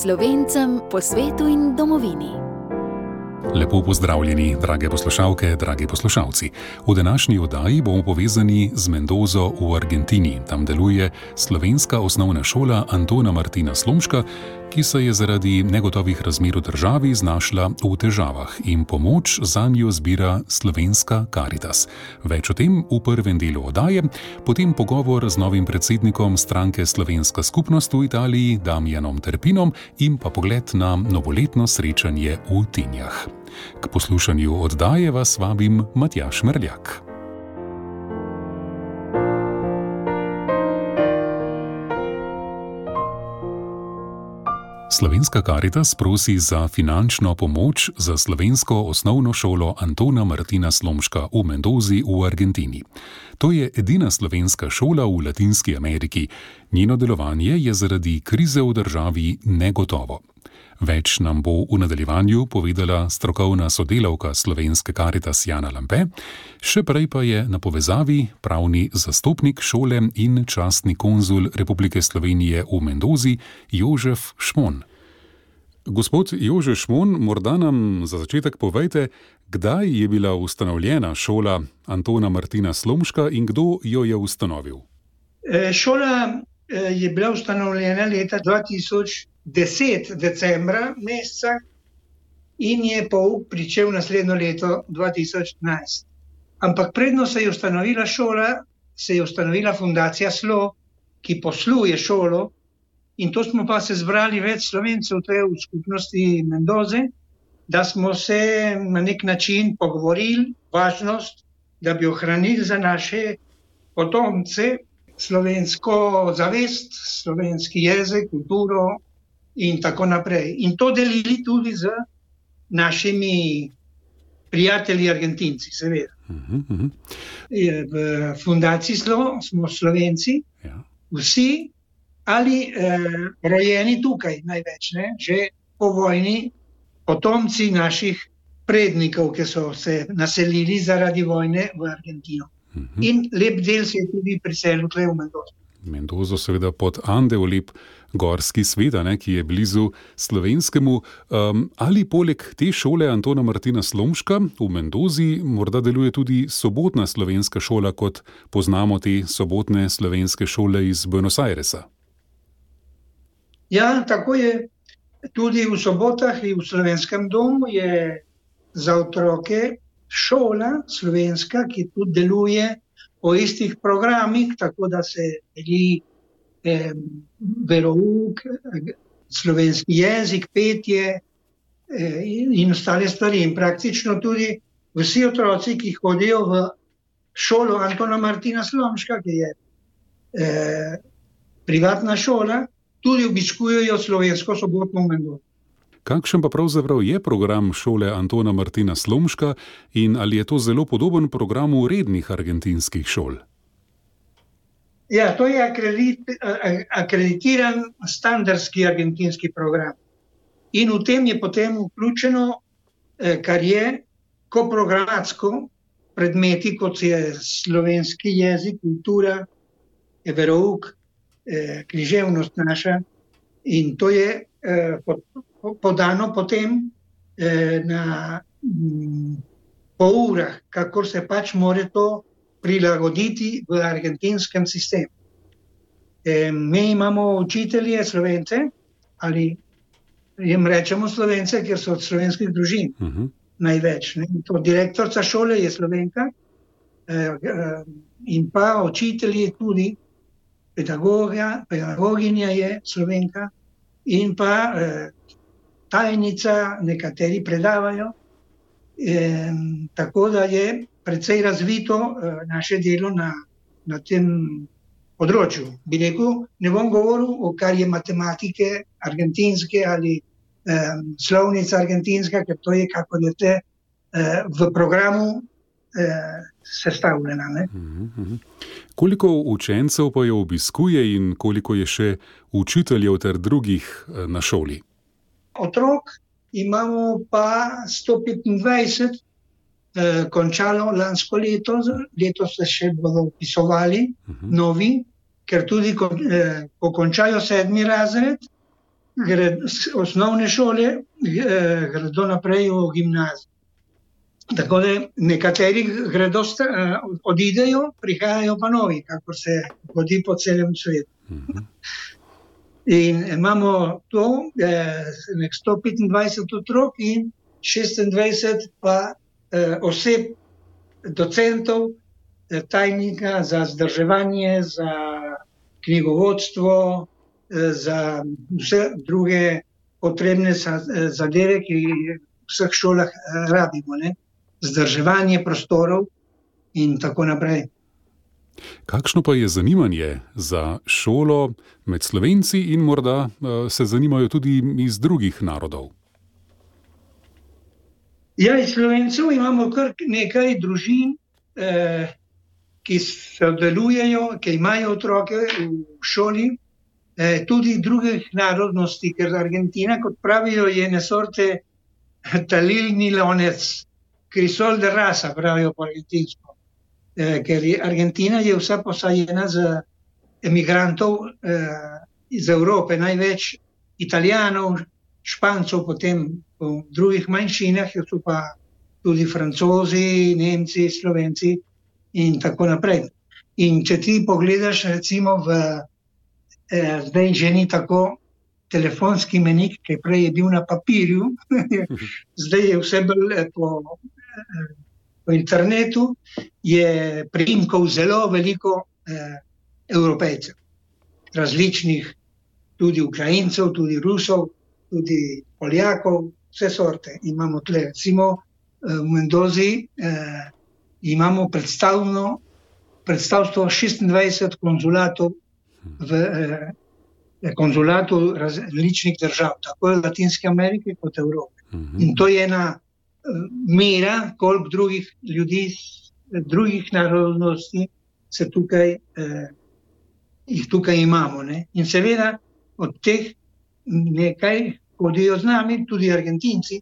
Slovencem po svetu in domovini. Lepo pozdravljeni, drage poslušalke, dragi poslušalci. V današnji oddaji bomo povezani z Mendozo v Argentini. Tam deluje slovenska osnovna šola Antona Martina Slomška, ki se je zaradi negotovih razmer v državi znašla v težavah in pomoč za njo zbira slovenska Caritas. Več o tem v prvem delu oddaje, potem pogovor z novim predsednikom stranke Slovenska skupnost v Italiji, Damjanom Terpinom in pa pogled na novoletno srečanje v Tinjah. K poslušanju oddaje vas vabim Matjaš Mrljak. Slovenska Caritas prosi za finančno pomoč za slovensko osnovno šolo Antona Martina Slomška v Mendozi v Argentini. To je edina slovenska šola v Latinski Ameriki. Njeno delovanje je zaradi krize v državi negotovo. Več nam bo v nadaljevanju povedala strokovna sodelavka slovenske karitas Jana Lampe, še prej pa je na povezavi pravni zastopnik šole in častni konzul Republike Slovenije v Mendozi Jožef Šmon. Gospod Jožef Šmon, morda nam za začetek povejte, kdaj je bila ustanovljena šola Antona Martina Slomška in kdo jo je ustanovil? E, šola e, je bila ustanovljena leta 2000. 10. decembra meseca in je pouk pričel naslednjo leto 2011. Ampak predno se je ustanovila šola, se je ustanovila fundacija Slo, ki posluje šolo, in to smo pa se zbrali več slovencev, to je v skupnosti Mendoze, da smo se na nek način pogovorili, važnost, da bi ohranili za naše potomce slovensko zavest, slovenski jezik, kulturo, in tako naprej. In to delili tudi z našimi prijatelji, Argentinci, seveda. Uh -huh, uh -huh. V fundaciji Slo smo Slovenci, ja. vsi ali eh, rojeni tukaj, največ, ne? že po vojni, potomci naših prednikov, ki so se naselili zaradi vojne v Argentino. Uh -huh. In lep del se je tudi priselil tukaj v Mendoza. Mendozo, seveda pod Andeolip gorski svet, ki je blizu slovenskemu. Um, ali poleg te šole Antona Martina Slomška v Mendozi morda deluje tudi sobotna slovenska šola, kot poznamo te sobotne slovenske šole iz Buenos Airesa? Ja, tako je. Tudi v sobotah in v slovenskem domu je za otroke šola slovenska, ki tudi deluje po istih programih, tako da se deli eh, verouk, slovenski jezik, petje eh, in ostale stvari. In praktično tudi vsi otroci, ki hodijo v šolo Antona Martina Slomška, ki je eh, privatna šola, tudi obiskujejo slovensko sobotno menjo. Kakšen pa pravzaprav je program šole Antona Martina Slomška in ali je to zelo podoben programu rednih argentinskih šol? Ja, to je akreditiran standardski argentinski program. In v tem je potem vključeno, eh, kar je koprogramatsko, predmeti kot je slovenski jezik, kultura, verouk, eh, književnost naša. In to je eh, podano potem na mm, pol urah, kako se pač more to prilagoditi v argentinskem sistemu. E, mi imamo učitelje, slovence, ali jim rečemo slovence, ker so od slovenskih družin uh mhm. -huh. največ. Direktorica šole je slovenka e, e, in pa učitelji tudi, pedagoginja je slovenka in pa e, tajnica, nekateri predavajo. E, tako da je precej razvito uh, naše delo na, na tem področju. Bi rekel, ne bom govoril o kar je matematike, argentinske ali um, slovnica argentinska, ker to je kako je te uh, v programu. Sestavljena. Mhm, mhm. Koliko učencev pa jo obiskuje, in koliko je še učiteljev ter drugih na šoli? Otrok imamo pa 125, eh, končalo lansko leto, letos se še bodo upisovali uh mhm. -huh. novi, ker tudi ko, eh, ko končajo sedmi razred, gre, osnovne šole eh, gredo naprej v gimnazijo. Tako da nekateri gredo, eh, odidejo, prihajajo pa novi, kako se zgodi po celem svetu. Mhm. In imamo to, eh, 125 otrok in 26 pa oseb, docentov, eh, tajnika za zdrževanje, za knjigovodstvo, eh, za vse druge potrebne zadeve, ki v vseh šolah eh, rabimo. Ne? Zdrževanje prostorov in tako naprej. Kakšno pa je zanimanje za šolo med slovenci in morda se zanimajo tudi iz drugih narodov? Ja, iz slovencev imamo kar nekaj družin, eh, ki sodelujejo, ki imajo otroke v šoli, eh, tudi drugih narodnosti, ker Argentina, kot pravijo, je nesorte talilni lonec, krisol de rasa, pravijo po argentinsko. Eh, ker je Argentina je vsa posajena z emigrantov eh, iz Evrope, največ italijanov, špancov, potem v drugih manjšinah, so pa tudi francozi, nemci, slovenci in tako naprej. In če ti pogledaš, recimo, v, eh, zdaj že ni tako telefonski menik, ki prej je bil na papirju, zdaj je vse bolj eh, po, eh, po internetu, je primkov zelo veliko eh, evropejcev, različnih, tudi Ukrajincev, tudi Rusov, tudi Poljakov, vse sorte. Imamo tle, recimo eh, v Mendozi, eh, imamo predstavno, predstavstvo 26 konzulatov v eh, konzulatu različnih držav, tako Latinske Amerike kot Evrope. Mhm. In to je ena eh, mera, koliko drugih ljudi, drugih narodnosti se tukaj, eh, jih tukaj imamo. Ne? In seveda od teh nekaj hodijo z nami, tudi Argentinci,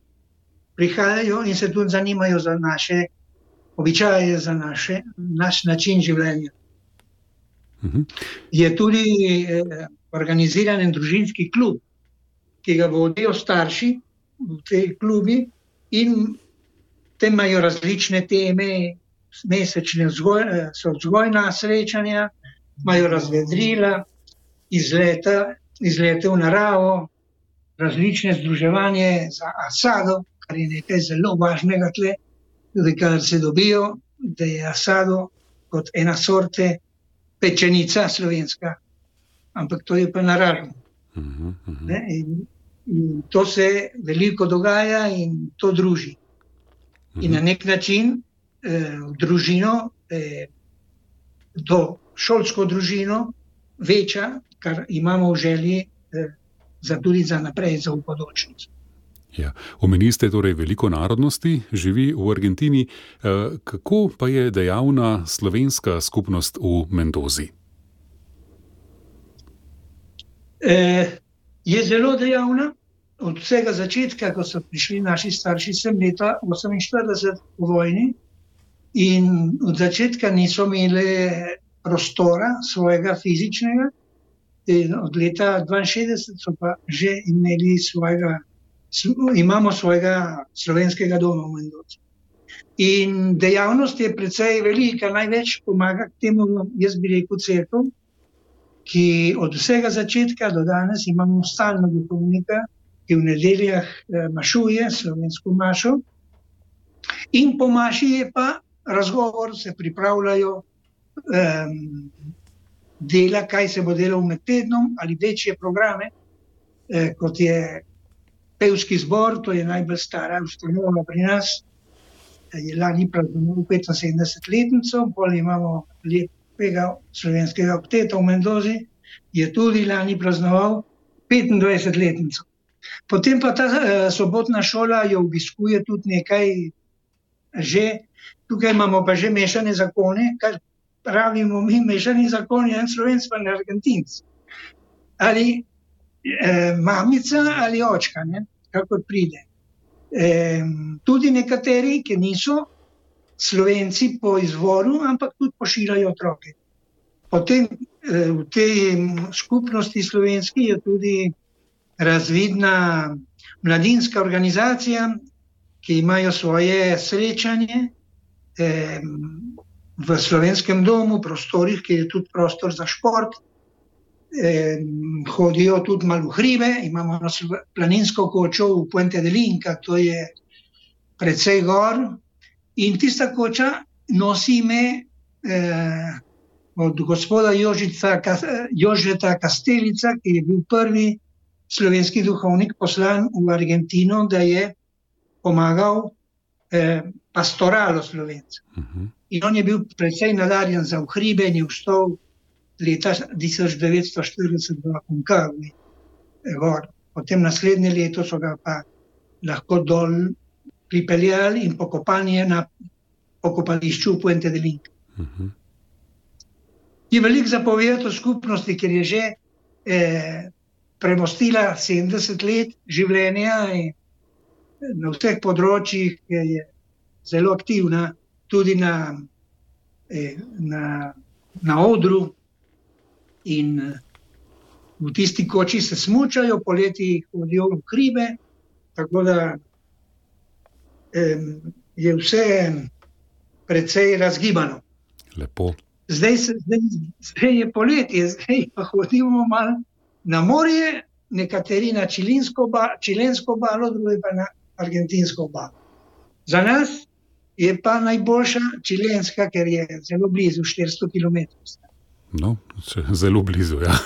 prihajajo in se tudi zanimajo za naše običaje, za naše, naš način življenja. Mhm. Je tudi eh, organiziran en družinski klub, ki ga vodijo starši v tej klubi in tam imajo različne teme, mesečne vzgoj, eh, so vzgojna srečanja, imajo razvedrila, izlete, izlete v naravo, različne združevanje za Asado, kar je nekaj zelo važnega tle, tudi kar se dobijo, da je Asado kot ena sorte pečenica slovenska, ampak to je pa naravno. Uh -huh, uh -huh. in, in to se veliko dogaja in to druži. Uh -huh. In na nek način eh, družino, eh, do šolsko družino, večja, kar imamo v želji. Eh, za tudi za naprej, za upodočnost. Ja. Omenili ste torej veliko narodnosti, živi v Argentini. Eh, kako pa je dejavna slovenska skupnost v Mendozi? E, je zelo dejavna. Od vsega začetka, ko so prišli naši starši, sem leta 1948 v vojni in od začetka niso imeli prostora svojega fizičnega, In od leta 62 so pa že imeli svojega, imamo svojega slovenskega doma v Mendoci. In dejavnost je precej velika, največ pomaga k temu, jaz bi rekel, crkva, ki od vsega začetka do danes imamo stalno duhovnika, ki v nedeljah eh, mašuje slovensko mašo. In po maši je pa razgovor, se pripravljajo um, dela, kaj se bo delalo med tednom, ali večje programe, eh, kot je pevski zbor, to je najbolj stara ustanova pri nas. Eh, je lani praznoval 75-letnico, pol imamo lepega slovenskega opteta v Mendozi, je tudi lani praznoval 25-letnico. Potem pa ta eh, sobotna šola jo obiskuje tudi nekaj, že tukaj imamo pa že mešane zakone, kar pravimo mi, mešani zakoni, en slovenc, pa ne argentinc. Ali eh, mamica ali očka, ne? kako pride. Eh, tudi nekateri, ki niso slovenci po izvoru, ampak tudi pošiljajo otroke. Potem eh, v tej skupnosti slovenski je tudi razvidna mladinska organizacija, ki imajo svoje srečanje eh, v slovenskem domu, prostorih, ki je tudi prostor za šport. Eh, hodijo tudi malo v hribe, imamo planinsko kočo v Puente de Linka, to je precej gor. In tista koča nosi ime eh, od gospoda Jožica, Jožeta Kastelica, ki je bil prvi slovenski duhovnik poslan v Argentino, da je pomagal eh, pastoralo slovencev. Uh mhm. -huh. In on je bil precej nadarjen za hribe in je vstal leta 1940 v Konkavi. Potem naslednje leto so ga pa lahko dol pripeljali in pokopali na pokopališču Puente de Link. Uh. -huh. Je veliko zapovedati o skupnosti, ker je že eh, premostila 70 let življenja in na vseh področjih je, je zelo aktivna, tudi na, eh, na, na odru. In v tisti koči se smučajo, poleti hodijo v hribe, tako da eh, je vse precej razgibano. Lepo. Zdaj, se, zdaj, zdaj je poletje, zdaj pa hodimo malo na morje, nekateri na čilensko obalo, drugi pa na argentinsko obalo. Za nas je pa najboljša čilenska, ker je zelo blizu, 400 km. No, zelo blizu. Ja.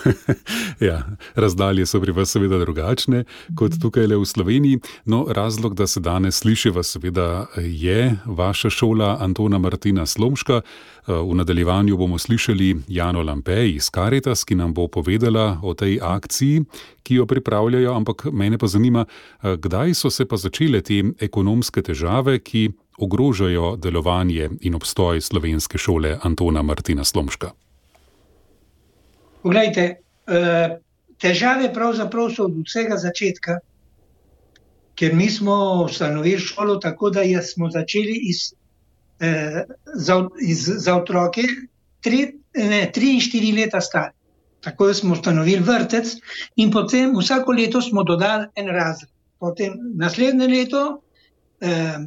ja, razdalje so pri vas, seveda, drugačne kot tukaj le v Sloveniji. No, razlog, da se danes slišiva, seveda, je vaša šola Antona Martina Slomška. V nadaljevanju bomo slišali Jano Lampej iz Karitas, ki nam bo povedala o tej akciji, ki jo pripravljajo. Ampak mene pa zanima, kdaj so se pa začele te ekonomske težave, ki ogrožajo delovanje in obstoj slovenske šole Antona Martina Slomška. Poglejte, eh, težave pravzaprav so od vsega začetka, ker mi smo ustanovili šolo tako, da smo začeli iz, eh, za, iz, za otroke tri, ne, tri in štiri leta stari. Tako da smo ustanovili vrtec in potem vsako leto smo dodali en razred. Potem naslednje leto eh,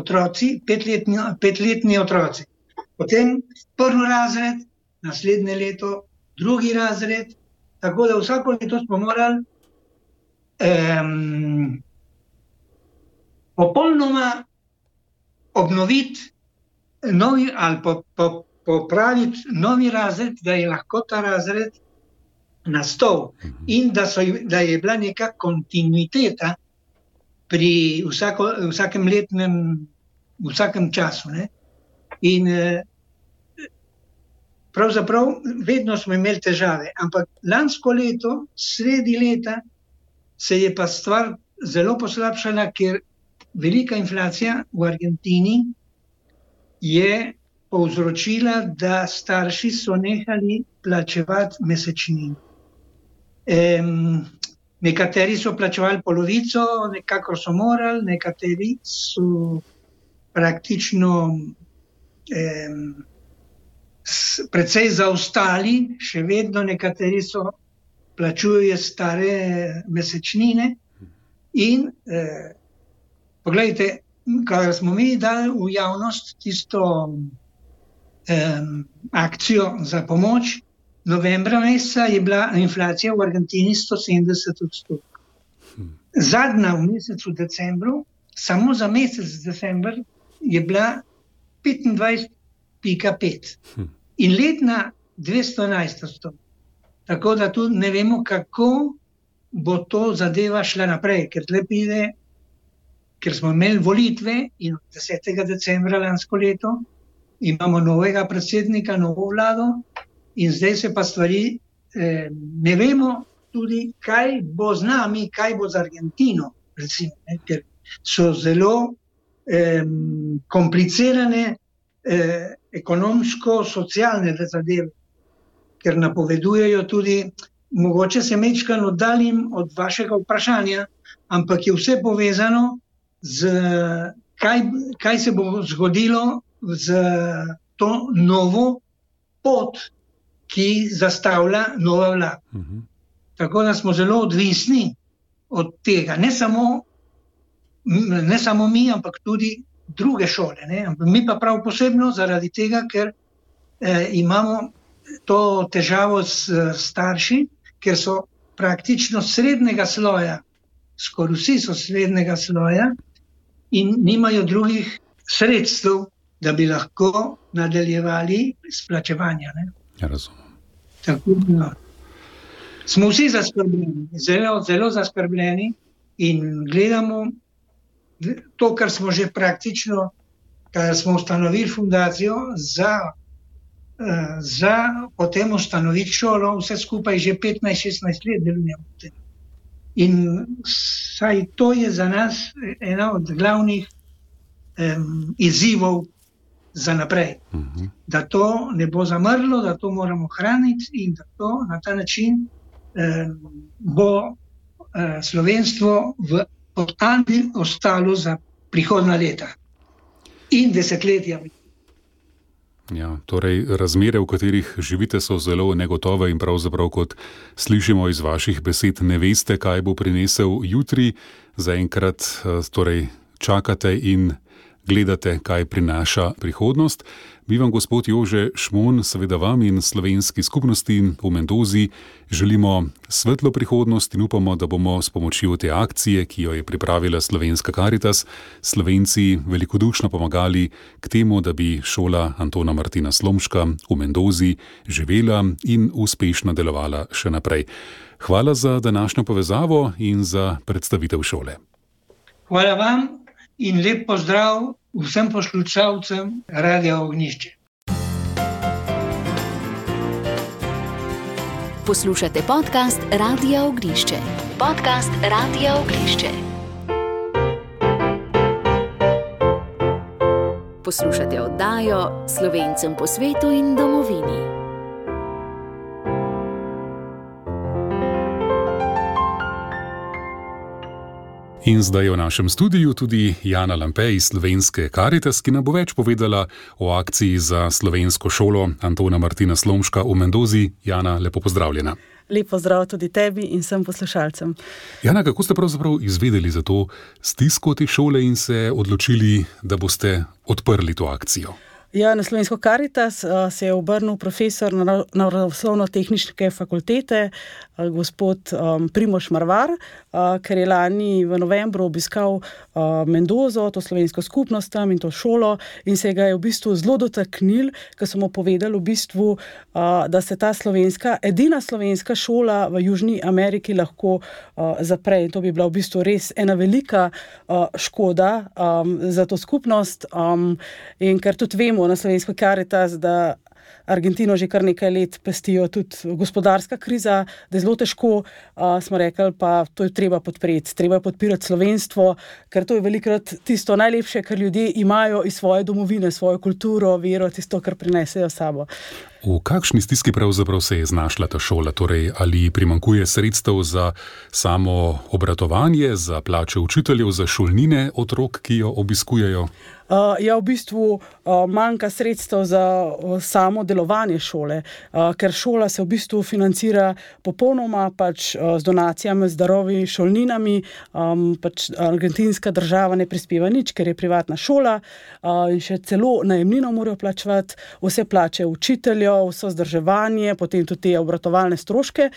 otroci, petletni, petletni otroci. Potem prvi razred, naslednje leto drugi razred. Tako da vsako leto smo morali um, popolnoma obnoviti novi, ali po, po, popraviti novi razred, da je lahko ta razred nastal mhm. in da, so, da je bila neka kontinuiteta pri vsako, vsakem letnem, vsakem času. Ne? In uh, pravzaprav vedno smo imeli težave, ampak lansko leto, sredi leta, se je pa stvar zelo poslabšala, ker velika inflacija v Argentini je povzročila, da starši so nehali plačevati mesečnino. Um, nekateri so plačevali polovico, nekako so morali, nekateri so praktično um, precej zaostali, še vedno nekateri so plačujejo stare mesečnine. In eh, pogledajte, kar smo mi dali v javnost, tisto eh, akcijo za pomoč. Novembra meseca je bila inflacija v Argentini 170 odstotkov. Zadnja v mesecu decembru, samo za mesec decembr, je bila 25,5 in letna 211 odstotkov. Tako da tudi ne vemo, kako bo to zadeva šla naprej, ker pride, ker smo imeli volitve in 10. decembra lansko leto imamo novega predsednika, novo vlado in zdaj se pa stvari eh, ne vemo tudi, kaj bo z nami, kaj bo z Argentino, recimo, ne, ker so zelo eh, komplicirane eh, ekonomsko-socialne zadeve, ker napovedujejo tudi, mogoče se mečkam oddaljim od vašega vprašanja, ampak je vse povezano z kaj, kaj se bo zgodilo z to novo pot, ki zastavlja nova vlada. Uh mhm. -huh. Tako da smo zelo odvisni od tega. Ne samo, ne samo mi, ampak tudi druge šole. Ne? Mi pa prav posebno zaradi tega, ker eh, imamo to težavo s starši, ker so praktično srednjega sloja, skoraj vsi so srednjega sloja in nimajo drugih sredstev, da bi lahko nadaljevali s plačevanjem. Ja, razumem. Tako no. smo vsi zaskrbljeni, zelo, zelo zaskrbljeni in gledamo to, kar smo že praktično, kar smo ustanovili fundacijo za, eh, za potem ustanoviti šolo, vse skupaj že 15-16 let delujemo. In saj to je za nas ena od glavnih um, izzivov za naprej. Uh mhm. -huh. Da to ne bo zamrlo, da to moramo hraniti in da to na ta način um, bo uh, slovenstvo v Andi ostalo za prihodna leta in desetletja. Ja, torej, razmere, v katerih živite, so zelo negotove, in pravzaprav, kot slišimo iz vaših besed, ne veste, kaj bo prinesel jutri. Zaenkrat eh, torej, čakate in gledate, kaj prinaša prihodnost. Mi vam, gospod Jože Šmon, seveda vam in slovenski skupnosti v Mendozi želimo svetlo prihodnost in upamo, da bomo s pomočjo te akcije, ki jo je pripravila Slovenska Karitas, Slovenci velikodušno pomagali k temu, da bi šola Antona Martina Slomška v Mendozi živela in uspešno delovala še naprej. Hvala za današnjo povezavo in za predstavitev šole. Hvala vam in lep pozdrav vsem poslušalcem Radia Ognišče. Poslušate podcast Radia Ognišče. Podcast Radia Ognišče. Poslušate oddajo Slovencem po svetu in domovini. In zdaj je v našem studiu tudi Jana Lampej iz Slovenske Karitas, ki nam bo več povedala o akciji za slovensko šolo Antona Martina Slomška v Mendozi. Jana, lepo pozdravljena. Lepo zdrav tudi tebi in vsem poslušalcem. Jana, kako ste pravzaprav izvedeli za to stisko te šole in se odločili, da boste odprli to akcijo? Ja, na slovensko karitas uh, se je obrnil profesor naravoslovno-tehnične fakultete, uh, gospod um, Primoš Marvar, ker je lani v novembru obiskal uh, Mendozo, to slovensko skupnost tam in to šolo, in se ga je v bistvu zelo dotaknil, ker so mu povedali, v bistvu, uh, da se ta slovenska, edina slovenska šola v Južni Ameriki lahko zapre. In to bi bila v bistvu res ena velika škoda za to skupnost. In ker tudi vemo na slovensko karitas, da Argentino že kar nekaj let pestijo tudi gospodarska kriza, da je zelo težko, uh, smo rekli, pa to je treba podpreti. Treba je podpirati slovenstvo, ker to je velikrat tisto najlepše, kar ljudje imajo iz svoje domovine, svojo kulturo, vero, tisto, kar prinesejo sabo. V kakšni stiski pravzaprav se je znašla ta šola? Torej, ali primankuje sredstev za samo obratovanje, za plače učiteljev, za šolnine otrok, ki jo obiskujejo? Uh, ja, v bistvu uh, manjka sredstev za uh, samo delovanje šole, uh, ker šola se v bistvu financira popolnoma pač, uh, z donacijami, z darovi, šolninami. Um, pač argentinska država ne prispeva nič, ker je privatna šola uh, in še celo najemnino morajo plačevati, vse plače učiteljev vso vzdrževanje, potem tudi te obratovalne stroške.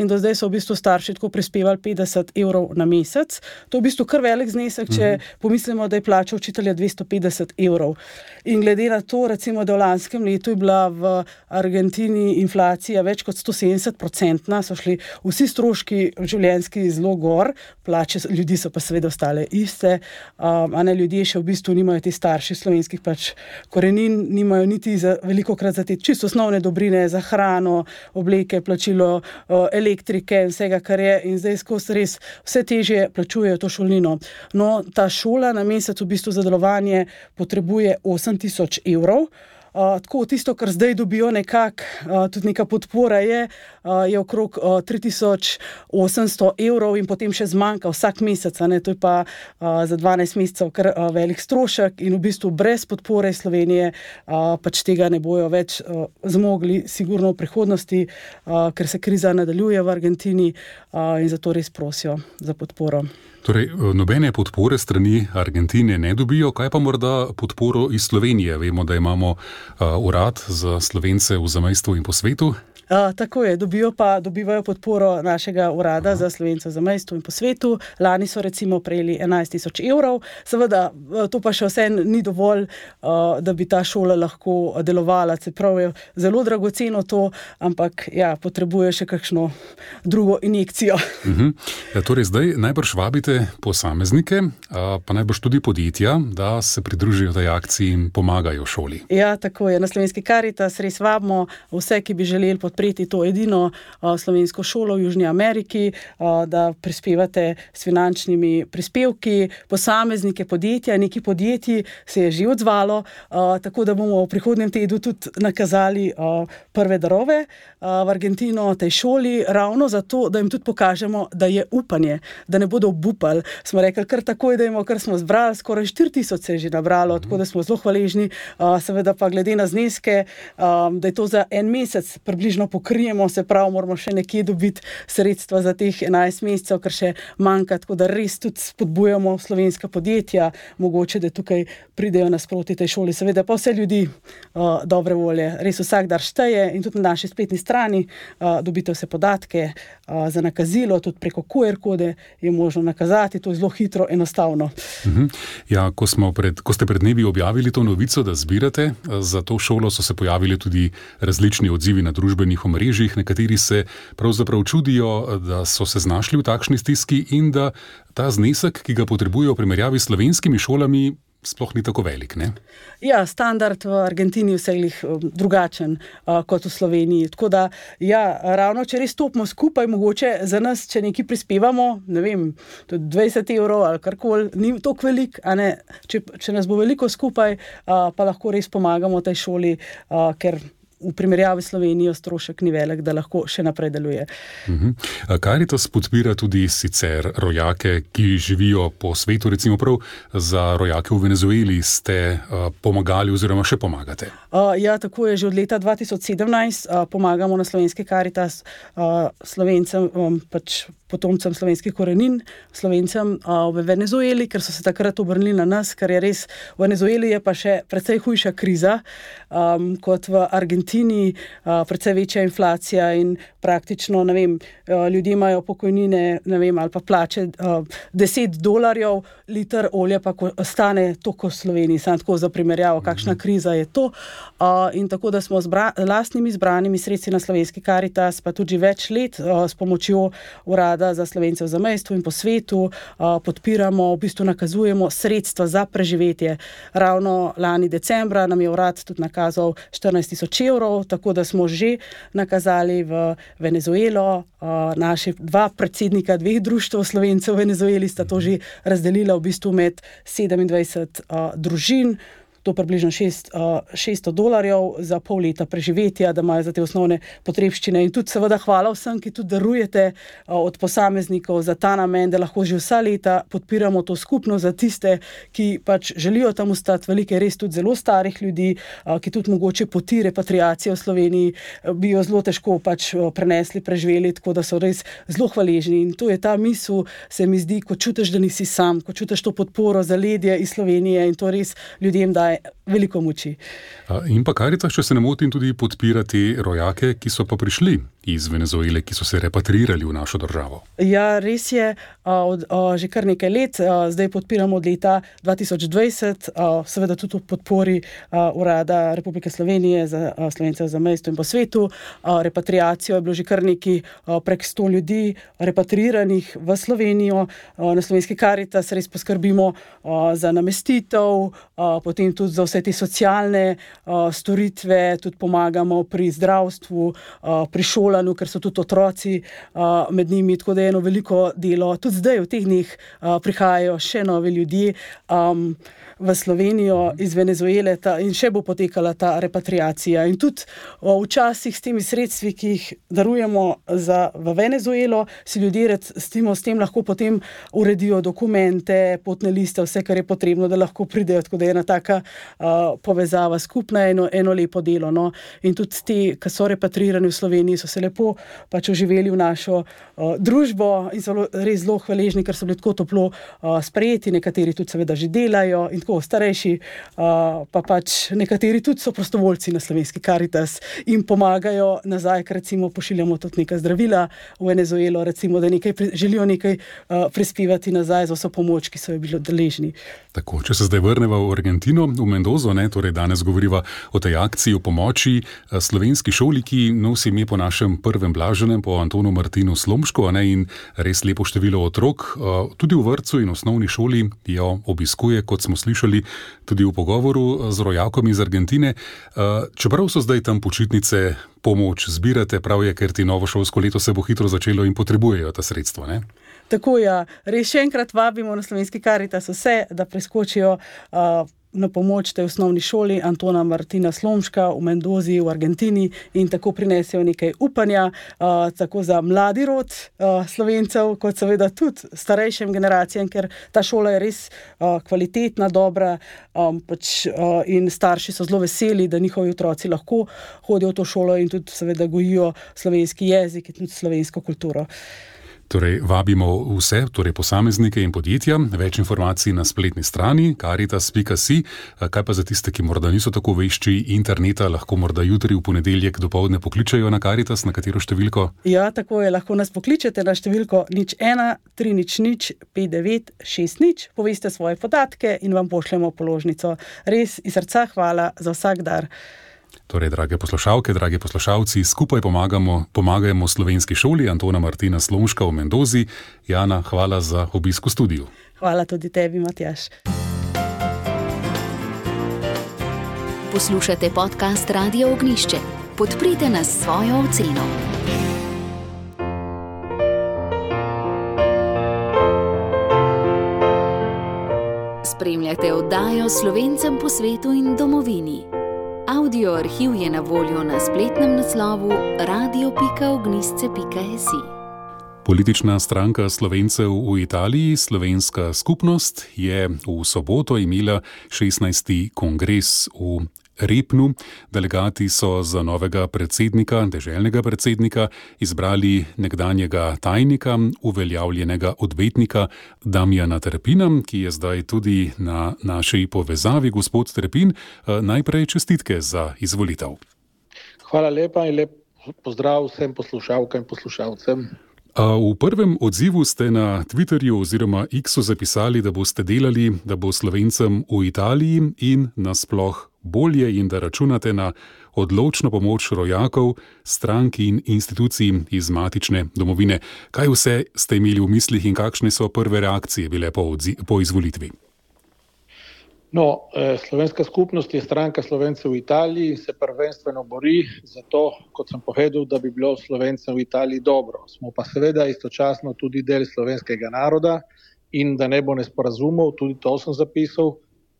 In do zdaj so v bistvu starši tako prispevali 50 evrov na mesec. To je v bistvu kar velik znesek, če -hmm. pomislimo, da je plača učitelja 250 evrov. In glede na to, recimo, da v lanskem letu je bila v Argentini inflacija več kot 170-odstotna, so šli vsi stroški življenjski zelo gor, plače ljudi so pa seveda ostale iste, a ne ljudje še v bistvu nimajo te starši slovenskih pač korenin, nimajo niti za veliko krat za te čisto osnovne dobrine za hrano, obleke, plačilo elektrike in vsega, kar je, in zdaj skozi res vse teže plačujejo to šolnino. No, ta šola na mesec v bistvu za delovanje potrebuje 8000 evrov. tako tisto, kar zdaj dobijo, nekako tudi neka podpora je, je okrog 3800 evrov in potem še zmanjka vsak mesec. To je pa za 12 mesecev kar velik strošek in v bistvu brez podpore Slovenije pač tega ne bojo več zmogli, sigurno v prihodnosti, ker se kriza nadaljuje v Argentini in zato res prosijo za podporo. Torej, nobene podpore strani Argentine ne dobijo, kaj pa morda podporo iz Slovenije? Vemo, da imamo uh, urad za slovence v zamestju in po svetu. Uh, tako je, dobijo pa, dobivajo podporo našega urada Aha. za slovence za mestu in po svetu. Lani so recimo prejeli 11.000 evrov. Seveda, to pa še vse ni dovolj, uh, da bi ta šola lahko delovala. Čeprav je zelo dragoceno to, ampak ja, potrebuje še kakšno drugo injekcijo. Uh -huh. ja, torej, zdaj najbrž vabite posameznike, uh, pa najbrž tudi podjetja, da se pridružijo tej akciji in pomagajo šoli. Ja, tako je. Na slovenski karitas res vabimo vse, ki bi želeli podpreti podpreti to edino slovensko šolo v Južni Ameriki, da prispevate s finančnimi prispevki, posameznike, podjetja. Neki podjetji se je že odzvalo, tako da bomo v prihodnem tednu tudi nakazali prve darove v Argentino, tej šoli, ravno zato, da jim tudi pokažemo, da je upanje, da ne bodo obupali. Smo rekli, kar takoj, da imamo, kar smo zbrali, skoraj 4000 se je že nabralo, tako da smo zelo hvaležni, seveda pa glede na zneske, da je to za en mesec približno delno pokrijemo, se pravi, moramo še nekje dobiti sredstva za teh 11 mesecev, ker še manjka. Tako da res tudi spodbujamo slovenska podjetja, mogoče da tukaj pridejo nasproti tej šoli. Seveda pa vse ljudi uh, dobre volje, res vsak dar šteje in tudi na naši spletni strani uh, dobite vse podatke uh, za nakazilo, tudi preko QR kode je možno nakazati, to je zelo hitro, enostavno. Uh mhm. ja, ko, pred, ko ste pred dnevi objavili to novico, da zbirate za to šolo, so se pojavili tudi različni odzivi na družbeni družbenih omrežjih, nekateri se pravzaprav čudijo, da so se znašli v takšni stiski in da ta znesek, ki ga potrebujejo v primerjavi s slovenskimi šolami, sploh ni tako velik. Ne? Ja, standard v Argentini je vseh um, drugačen uh, kot v Sloveniji. Tako da, ja, ravno če res stopimo skupaj, mogoče za nas, če nekaj prispevamo, ne vem, 20 evrov ali karkoli, ni tako velik, če, če nas bo veliko skupaj, uh, pa lahko res pomagamo tej šoli, uh, ker v primerjavi s Slovenijo strošek ni velik, da lahko še naprej deluje. Mhm. Karitas podpira tudi sicer rojake, ki živijo po svetu, recimo prav za rojake v Venezueli ste pomagali oziroma še pomagate. Ja, tako je že od leta 2017 pomagamo na slovenski karitas slovencem. Pač potomcem slovenskih korenin, slovencem uh, v Venezueli, ker so se takrat obrnili na nas, ker je res v Venezueli je pa še precej hujša kriza um, kot v Argentini, uh, precej večja inflacija in praktično vem, uh, ljudje imajo pokojnine vem, ali pa plače uh, 10 dolarjev, liter olja pa stane toliko v Sloveniji, samo tako za primerjavo, kakšna kriza je to. Uh, in tako da smo z lastnimi izbranimi sredstvi na slovenski karitas, pa tudi več let uh, s pomočjo urada za slovence v zamestju in po svetu, podpiramo, v bistvu nakazujemo sredstva za preživetje. Ravno lani decembra nam je urad tudi nakazal 14 tisoč evrov, tako da smo že nakazali v Venezuelo. Naši dva predsednika dveh društv slovencev v Venezueli sta to že razdelila v bistvu med 27 družin to približno 600 dolarjev za pol leta preživetja, da imajo za te osnovne potrebščine. In tudi, seveda, hvala vsem, ki tudi darujete od posameznikov za ta namen, da lahko že vsa leta podpiramo to skupno za tiste, ki pač želijo tam ostati, velike, res tudi zelo starih ljudi, ki tudi mogoče poti repatriacije v Sloveniji bi jo zelo težko pač prenesli, preživeli, tako da so res zelo hvaležni. In to je ta misel, se mi zdi, ko čutiš, da nisi sam, ko čutiš to podporo za ledje iz Slovenije in to res ljudem daje veliko moči. In pa Karitas, če se ne motim, tudi podpirati rojake, ki so pa prišli iz Venezuele, ki so se repatrirali v našo državo. Ja, res je, od, od, že kar nekaj let, zdaj podpiramo od leta 2020, seveda tudi v podpori Urada Republike Slovenije za Slovence za mesto in po svetu. Repatriacijo je bilo že kar nekaj prek 100 ljudi repatriranih v Slovenijo, na slovenski Karitas res poskrbimo za namestitev, potem tudi za vse te socialne storitve, tudi pomagamo pri zdravstvu, pri šoli šolanju, ker so tudi otroci uh, med njimi, tako da je eno veliko delo. Tudi zdaj v teh dneh uh, prihajajo še novi ljudje. Um, V Slovenijo iz Venezuele ta, in še bo potekala ta repatriacija. In tudi o, včasih s temi sredstvi, ki jih darujemo za, v Venezuelo, si ljudje tem, s tem lahko potem uredijo dokumente, potne liste, vse, kar je potrebno, da lahko pridejo. Tako da je ena taka uh, povezava skupna, eno, eno lepo delo. No. In tudi ti, ki so repatrirani v Sloveniji, so se lepo pač oživeli v našo uh, družbo in so res zelo hvaležni, ker so bili tako toplo uh, sprejeti, nekateri tudi seveda že delajo tako starejši, uh, pa pač nekateri tudi so prostovoljci na slovenski karitas in pomagajo nazaj, ker recimo pošiljamo tudi nekaj zdravila v Venezuelo, recimo, da nekaj pri, želijo nekaj uh, prispevati nazaj za vso pomoč, ki so jo bili deležni. Tako, če se zdaj vrnemo v Argentino, v Mendozo, ne, torej danes govoriva o tej akciji o pomoči slovenski šoli, ki nosi ime po našem prvem blaženem, po Antonu Martinu Slomško, ne, in res lepo število otrok, tudi v vrtu in osnovni šoli jo obiskuje, kot smo slišali slišali tudi v pogovoru z rojakom iz Argentine. Eh, čeprav so zdaj tam počitnice, pomoč zbirate, prav je, ker ti novo šolsko leto se bo hitro začelo in potrebujejo ta sredstva. Ne? Tako je, ja. res še enkrat vabimo na slovenski karitas vse, da preskočijo. Uh, na pomoč tej osnovni šoli Antona Martina Slomška v Mendozi v Argentini in tako prinesejo nekaj upanja, uh, tako za mladi rod uh, slovencev, kot seveda tudi starejšim generacijam, ker ta šola je res uh, kvalitetna, dobra um, pač, uh, in starši so zelo veseli, da njihovi otroci lahko hodijo v to šolo in tudi seveda gojijo slovenski jezik in tudi slovensko kulturo. Torej, vabimo vse, torej posameznike in podjetja. Več informacij na spletni strani karitas.si. Kaj pa za tiste, ki morda niso tako vešči interneta, lahko morda jutri v ponedeljek do povdne pokličajo na karitas, na katero številko? Ja, tako je, lahko nas pokličete na številko nič 1, 3, nič, nič, 5, 9, 6, nič, poveste svoje podatke in vam pošljemo položnico. Res iz srca hvala za vsak dar. Torej, drage poslušalke, dragi poslušalci, skupaj pomagamo, pomagajmo slovenski šoli Antona Martina Slomška v Mendozi. Jana, hvala za obisk v studiu. Hvala tudi tebi, Matjaš. Poslušate podcast Radio Ognišče. Podprite nas svojo oceno. Spremljate oddajo Slovencem po svetu in domovini. Audio arhiv je na voljo na spletnem naslovu radio.ognisce.js. Politična stranka Slovencev v Italiji, Slovenska skupnost, je v soboto imela 16. kongres v Repnu. Delegati so za novega predsednika, deželnega predsednika, izbrali nekdanjega tajnika, uveljavljenega odvetnika Damjana Trpina, ki je zdaj tudi na naši povezavi. Gospod Trpin, eh, najprej čestitke za izvolitev. Hvala lepa in lep pozdrav vsem poslušalkam in poslušalcem. V prvem odzivu ste na Twitterju oziroma X-u zapisali, da boste delali, da bo slovencem v Italiji in nasploh bolje in da računate na odločno pomoč rojakov, strank in institucij iz matične domovine. Kaj vse ste imeli v mislih in kakšne so prve reakcije bile po, po izvolitvi? No, eh, slovenska skupnost je stranka slovencev v Italiji in se prvenstveno bori za to, kot sem povedal, da bi bilo slovencem v Italiji dobro. Smo pa seveda istočasno tudi del slovenskega naroda in da ne bo nesporazumov, tudi to sem zapisal,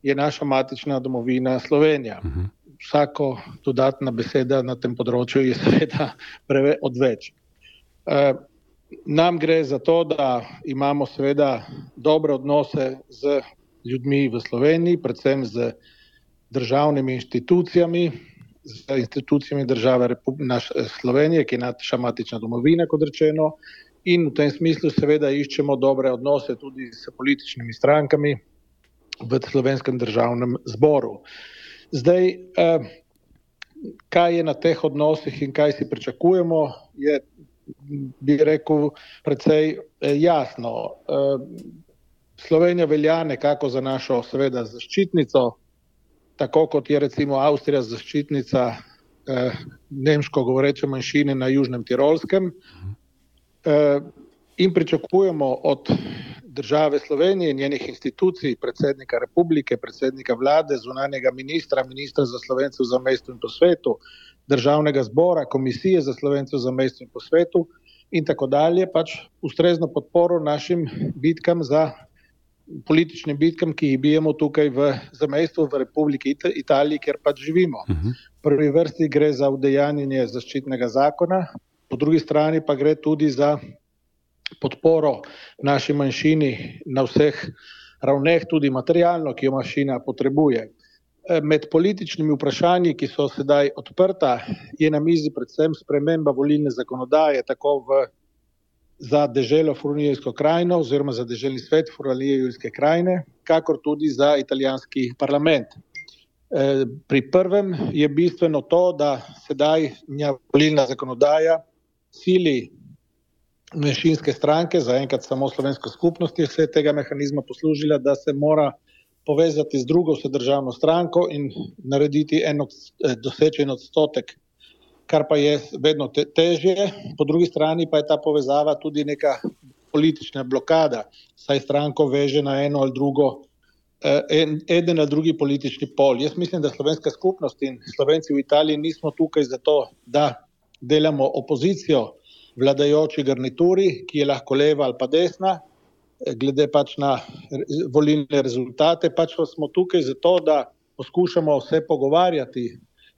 je naša matična domovina Slovenija. Uh mhm. -huh. Vsako dodatna beseda na tem področju je seveda preveč odveč. E, nam gre za to, da imamo seveda dobre odnose z ljudmi v Sloveniji, predvsem z državnimi institucijami, z institucijami države naš, Slovenije, ki je naša matična domovina, kot rečeno. In v tem smislu seveda iščemo dobre odnose tudi s političnimi strankami, v slovenskem državnem zboru. Zdaj, eh, kaj je na teh odnosih in kaj si pričakujemo, je, bi rekel, precej eh, jasno. Eh, Slovenija velja nekako za našo, seveda, zaščitnico, tako kot je recimo Avstrija zaščitnica nemško govoreče manjšine na Južnem Tirolskem. In pričakujemo od države Slovenije njenih institucij, predsednika republike, predsednika vlade, zunanjega ministra, ministra za slovence v zamestu in po svetu, državnega zbora, komisije za slovence v zamestju in po svetu in tako dalje, pač ustrezno podporo našim bitkam za političnim bitkam, ki jih bijemo tukaj v zamestju v Republiki Italiji, kjer pač živimo. -huh. V prvi vrsti gre za udejanjenje zaščitnega zakona, po drugi strani pa gre tudi za podporo naši manjšini na vseh ravneh, tudi materialno, ki jo manjšina potrebuje. Eh, med političnimi vprašanji, ki so sedaj odprta, je na mizi predvsem sprememba volilne zakonodaje, tako v, za deželo Furunijsko krajino oziroma za deželni svet Furunijske krajine, kakor tudi za italijanski parlament. Eh, pri prvem je bistveno to, da sedaj volilna zakonodaja sili manjšinske stranke, zaenkrat samo slovenska skupnost je se tega mehanizma poslužila, da se mora povezati z drugo državno stranko in narediti en od, eh, dosečen odstotek, kar pa je vedno te, težje. Po drugi strani pa je ta povezava tudi neka politična blokada, saj stranko veže na eno ali drugo, eh, en, eden ali drugi politični pol. Jaz mislim, da slovenska skupnost in slovenci v Italiji nismo tukaj zato, da delamo opozicijo vladajoči garnituri, ki je lahko leva ali pa desna, glede pač na volilne rezultate, pač pa smo tukaj zato, da poskušamo vse pogovarjati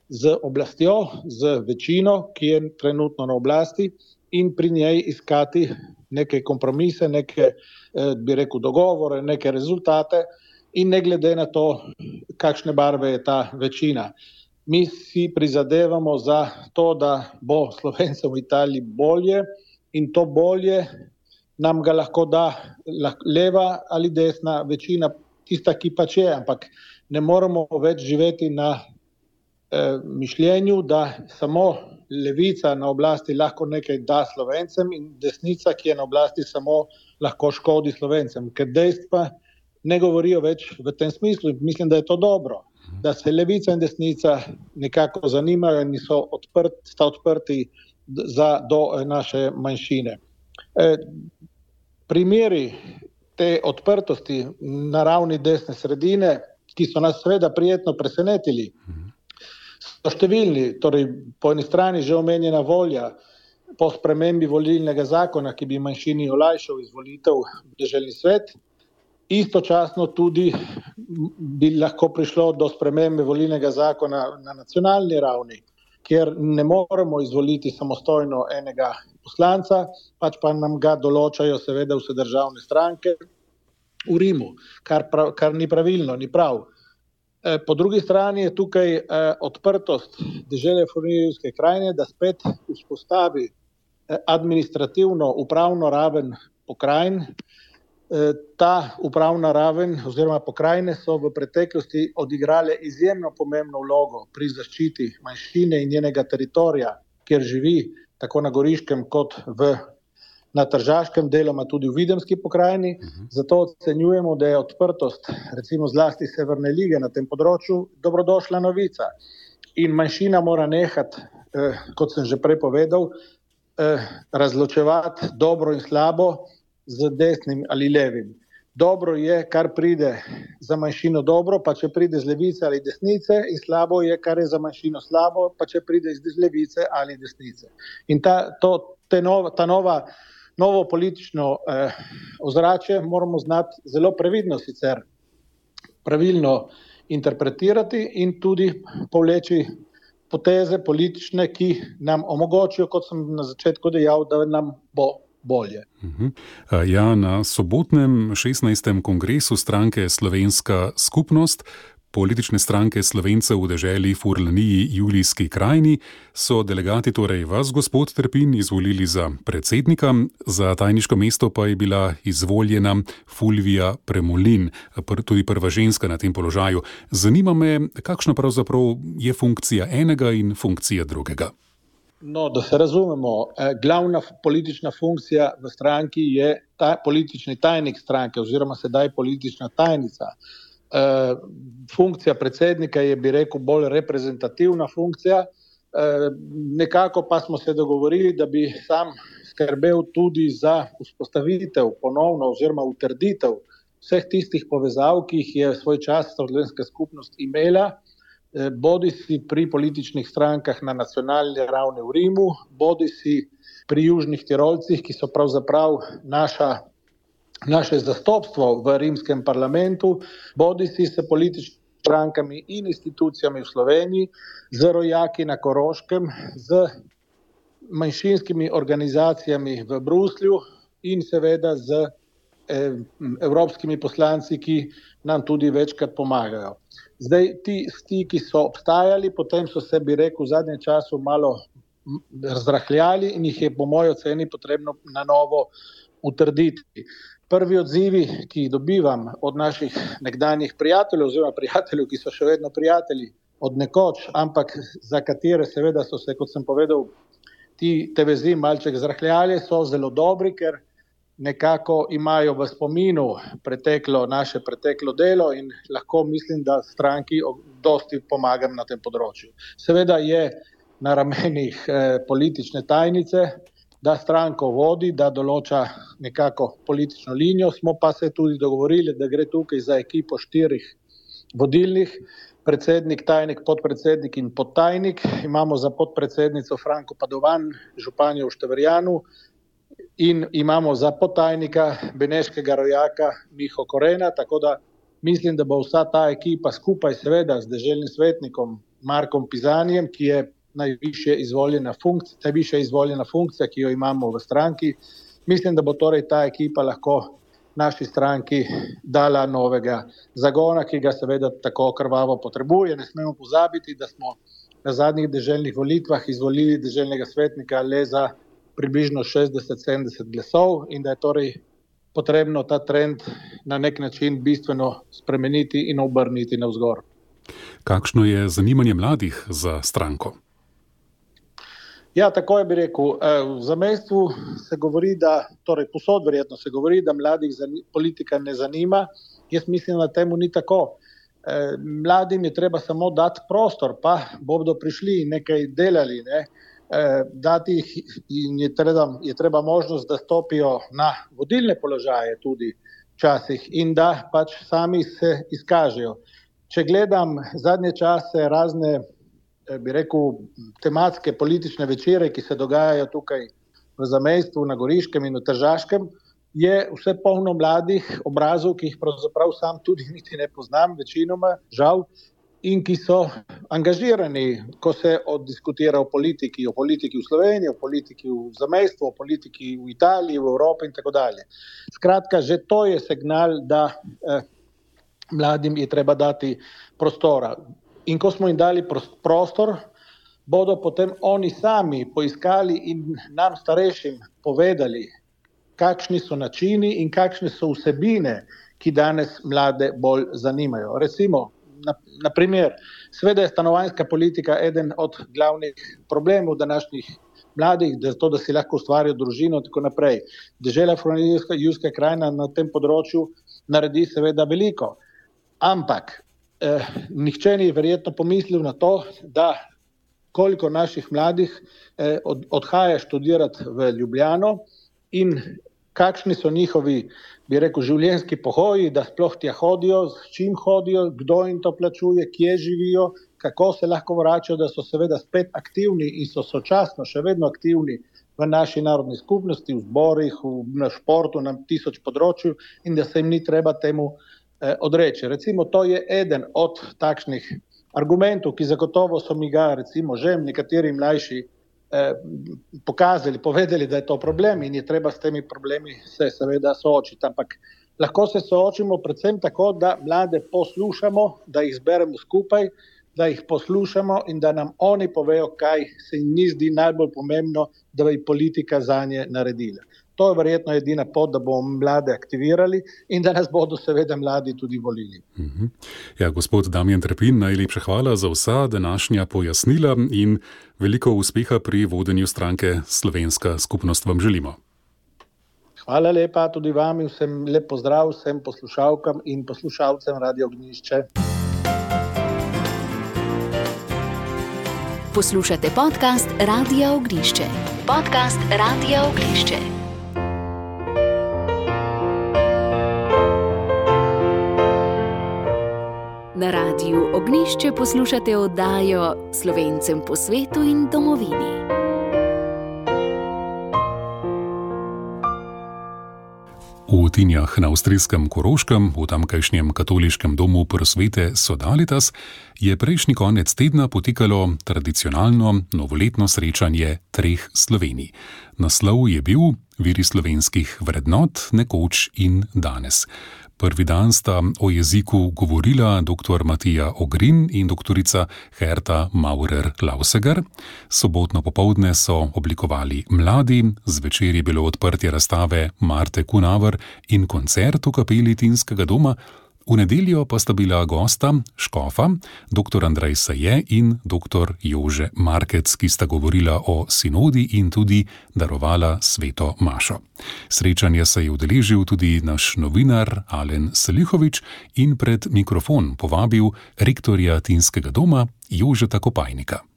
z oblastjo, z večino, ki je trenutno na oblasti in pri njej iskati neke kompromise, neke, eh, bi rekel, dogovore, neke rezultate in ne glede na to, kakšne barve je ta večina. Mi si prizadevamo za to, da bo slovencem v Italiji bolje in to bolje nam ga lahko da leva ali desna večina, tista, ki pač je, ampak ne moremo več živeti na eh, mišljenju, da samo levica na oblasti lahko nekaj da slovencem in desnica, ki je na oblasti, samo lahko škodi slovencem, ker dejstva ne govorijo več v tem smislu in mislim, da je to dobro. Da se levica in desnica nekako zanimajo in so odprt, odprti za, do naše manjšine. E, primeri te odprtosti na ravni desne sredine, ki so nas seveda prijetno presenetili, so številni. Torej, po eni strani že omenjena volja po spremembi volilnega zakona, ki bi manjšini olajšal izvolitev v državni svet. Istočasno tudi bi lahko prišlo do spremembe volilnega zakona na nacionalni ravni, kjer ne moremo izvoliti samostojno enega poslanca, pač pa nam ga določajo, seveda, vse državne stranke v Rimu, kar, prav, kar ni pravilno, ni prav. E, po drugi strani je tukaj e, odprtost države Furnijske krajine, da spet vzpostavi e, administrativno upravno raven pokrajin. E, ta upravna raven oziroma pokrajine so v preteklosti odigrale izjemno pomembno vlogo pri zaščiti manjšine in njenega teritorija, kjer živi tako na Goriškem, kot v, na Tržaškem, deloma tudi v Videmski pokrajini. Mhm. Zato ocenjujemo, da je odprtost, recimo zlasti Severne lige na tem področju, dobrodošla novica. In manjšina mora nehati, eh, kot sem že prej povedal, eh, razločevati dobro in slabo z desnim ali levim dobro je, kar pride za manjšino dobro, pa če pride z levice ali desnice, in slabo je, kar je za manjšino slabo, pa če pride iz levice ali desnice. In ta, to, nova, ta nova, novo politično eh, ozračje moramo znati zelo previdno sicer pravilno interpretirati in tudi povleči poteze politične, ki nam omogočijo, kot sem na začetku dejal, da nam bo bolje. Mhm. Ja, na sobotnem 16. kongresu stranke Slovenska skupnost. Politične stranke Slovencev v deželi Furlaniji Julijski krajini so delegati, torej vas, gospod Trpin, izvolili za predsednika, za tajniško mesto pa je bila izvoljena Fulvija Premolin, tudi prva ženska na tem položaju. Zanima me, kakšna pravzaprav je funkcija enega in funkcija drugega. No, da se razumemo, eh, glavna politična funkcija v stranki je ta politični tajnik stranke, oziroma sedaj politična tajnica. Eh, funkcija predsednika je, bi rekel, bolj reprezentativna funkcija. Eh, nekako pa smo se dogovorili, da bi sam skrbel tudi za vzpostavitev, ponovno, oziroma utrditev vseh tistih povezav, ki jih je svoj čas slovenska skupnost imela bodi si pri političnih strankah na nacionalni ravni v Rimu, bodi si pri Južnih Tirolcih, ki so pravzaprav naša, naše zastopstvo v rimskem parlamentu, bodi si se političnimi strankami in institucijami v Sloveniji, z rojaki na Koroškem, z manjšinskimi organizacijami v Bruslju in seveda z evropskimi poslanci, ki nam tudi večkrat pomagajo. Zdaj, ti stiki so obstajali, potem so se, bi rekel, v zadnjem času malo razrahljali in jih je, po mojem oceni, potrebno na novo utrditi. Prvi odzivi, ki jih dobivam od naših nekdanjih prijateljev, oziroma prijateljev, ki so še vedno prijatelji od nekoč, ampak za katere, seveda, so se, kot sem povedal, ti te vezi malček zrahljali, so zelo dobri, ker nekako imajo v spominu preteklo, naše preteklo delo in lahko mislim, da stranki dosti pomagam na tem področju. Seveda je na ramenih eh, politične tajnice, da stranko vodi, da določa nekako politično linijo, smo pa se tudi dogovorili, da gre tukaj za ekipo štirih vodilnih, predsednik, tajnik, podpredsednik in podtajnik. Imamo za podpredsednico Franko Padovan, županjo v Števerjanu, in imamo za potajnika Beneškega rojaka Miho Korena, tako da mislim, da bo vsa ta ekipa skupaj seveda z deželnim svetnikom Markom Pizanjem, ki je najviše izvoljena funkcija, najviše izvoljena funkcija, ki jo imamo v stranki. Mislim, da bo torej ta ekipa lahko naši stranki dala novega zagona, ki ga seveda tako krvavo potrebuje. Ne smemo pozabiti, da smo na zadnjih deželnih volitvah izvolili deželnega svetnika le za približno 60-70 glasov in da je torej potrebno ta trend na nek način bistveno spremeniti in obrniti navzgor. Kakšno je zanimanje mladih za stranko? Ja, tako je bi rekel. Eh, v zamestvu se govori, da, torej posod verjetno se govori, da mladih politika ne zanima. Jaz mislim, da temu ni tako. Eh, mladim je treba samo dati prostor, pa bodo prišli in nekaj delali. Ne? Eh, dati jih je treba, je treba možnost, da stopijo na vodilne položaje tudi včasih in da pač sami se izkažejo. Če gledam zadnje čase razne, eh, bi rekel, tematske politične večere, ki se dogajajo tukaj v zamestju, na Goriškem in v Tržaškem, je vse polno mladih obrazov, ki jih pravzaprav sam tudi niti ne poznam, večinoma, žal, in ki so angažirani, ko se oddiskutira o politiki, o politiki v Sloveniji, o politiki v zamestju, o politiki v Italiji, v Evropi in tako dalje. Skratka, že to je signal, da eh, mladim je treba dati prostora. In ko smo jim dali prostor, bodo potem oni sami poiskali in nam, starejšim, povedali, kakšni so načini in kakšne so vsebine, ki danes mlade bolj zanimajo. Recimo, naprimer, sveda je stanovanjska politika eden od glavnih problemov današnjih mladih, da, to, da si lahko ustvarijo družino in tako naprej. Dežela Juska krajina na tem področju naredi seveda veliko. Ampak eh, nihče ni verjetno pomislil na to, da koliko naših mladih eh, od, odhaja študirati v Ljubljano in kakšni so njihovi bi rekel, življenjski pohoji, da sploh tja hodijo, s čim hodijo, kdo jim to plačuje, kje živijo, kako se lahko vračajo, da so seveda spet aktivni in so sočasno še vedno aktivni v naši narodni skupnosti, v zborih, v, na športu, na tisoč področju in da se jim ni treba temu eh, odreči. Recimo, to je eden od takšnih argumentov, ki zagotovo so mi ga, recimo, že nekateri mlajši Eh, pokazali, povedali, da je to problem in je treba s temi problemi se seveda soočiti. Ampak lahko se soočimo predvsem tako, da mlade poslušamo, da jih zberemo skupaj, da jih poslušamo in da nam oni povejo, kaj se jim ni zdi najbolj pomembno, da bi politika za nje naredila. To je verjetno edina pot, da bomo mlade aktivirali in da nas bodo seveda mladi tudi volili. Mhm. Ja, gospod Damien Trepin, najlepša hvala za vsa današnja pojasnila in veliko uspeha pri vodenju stranke Slovenska skupnost vam želimo. Hvala lepa tudi vam in vsem lep pozdrav vsem poslušalkam in poslušalcem Radio Gnišče. Poslušate podcast Radio Ognišče. Podcast Radio Ognišče. Na radiju Ognišče poslušate oddajo Slovencem po svetu in domovini. V Tinjah na avstrijskem Koroškem, v tamkajšnjem katoliškem domu Prosvete Sodalitas, je prejšnji konec tedna potekalo tradicionalno novoletno srečanje treh Slovenij. Naslov je bil Viri slovenskih vrednot nekoč in danes. Prvi dan sta o jeziku govorila dr. Matija Ogrin in dr. Herta Maurer-Lausegar. Sobotno popovdne so oblikovali mladi, zvečer je bilo odprtje razstave Marte Kunaver in koncert v kapeli Tinskega doma. V nedeljo pa sta bila gosta Škofa, dr. Andrej Saje in dr. Jože Markec, ki sta govorila o sinodi in tudi darovala sveto Mašo. Srečanja se je udeležil tudi naš novinar Alen Selihovič in pred mikrofon povabil rektorja Tinskega doma Jožeta Kopajnika.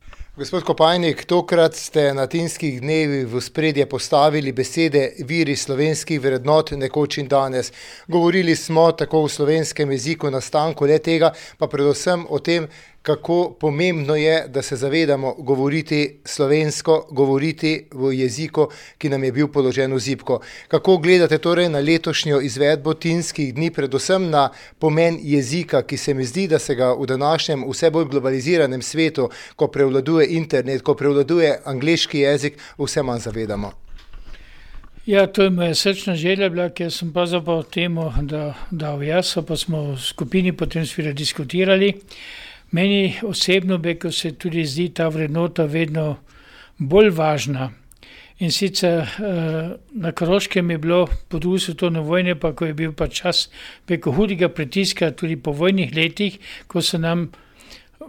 Gospod Kopajnik, tokrat ste na tinskih dnevih v spredje postavili besede viri slovenskih vrednot nekoč in danes. Govorili smo tako v slovenskem jeziku nastanku le tega, pa predvsem o tem, kako pomembno je, da se zavedamo govoriti slovensko, govoriti v jeziku, ki nam je bil položen v zipko. Kako gledate torej na letošnjo izvedbo tinskih dni, predvsem na pomen jezika, ki se mi zdi, da se ga v današnjem vse bolj globaliziranem svetu, ko prevladuje internet, ko prevladuje angliški jezik, vse manj zavedamo? Ja, to je moja srčna želja, bila, ker sem pa zapravo temu, da dal jaz, pa smo v skupini potem svira diskutirali. Meni osebno beko se tudi zdi ta vrednota vedno bolj važna. In sicer na Koroškem je bilo po drugi svetovni vojni, pa ko je bil pa čas preko hudega pritiska, tudi po vojnih letih, ko so nam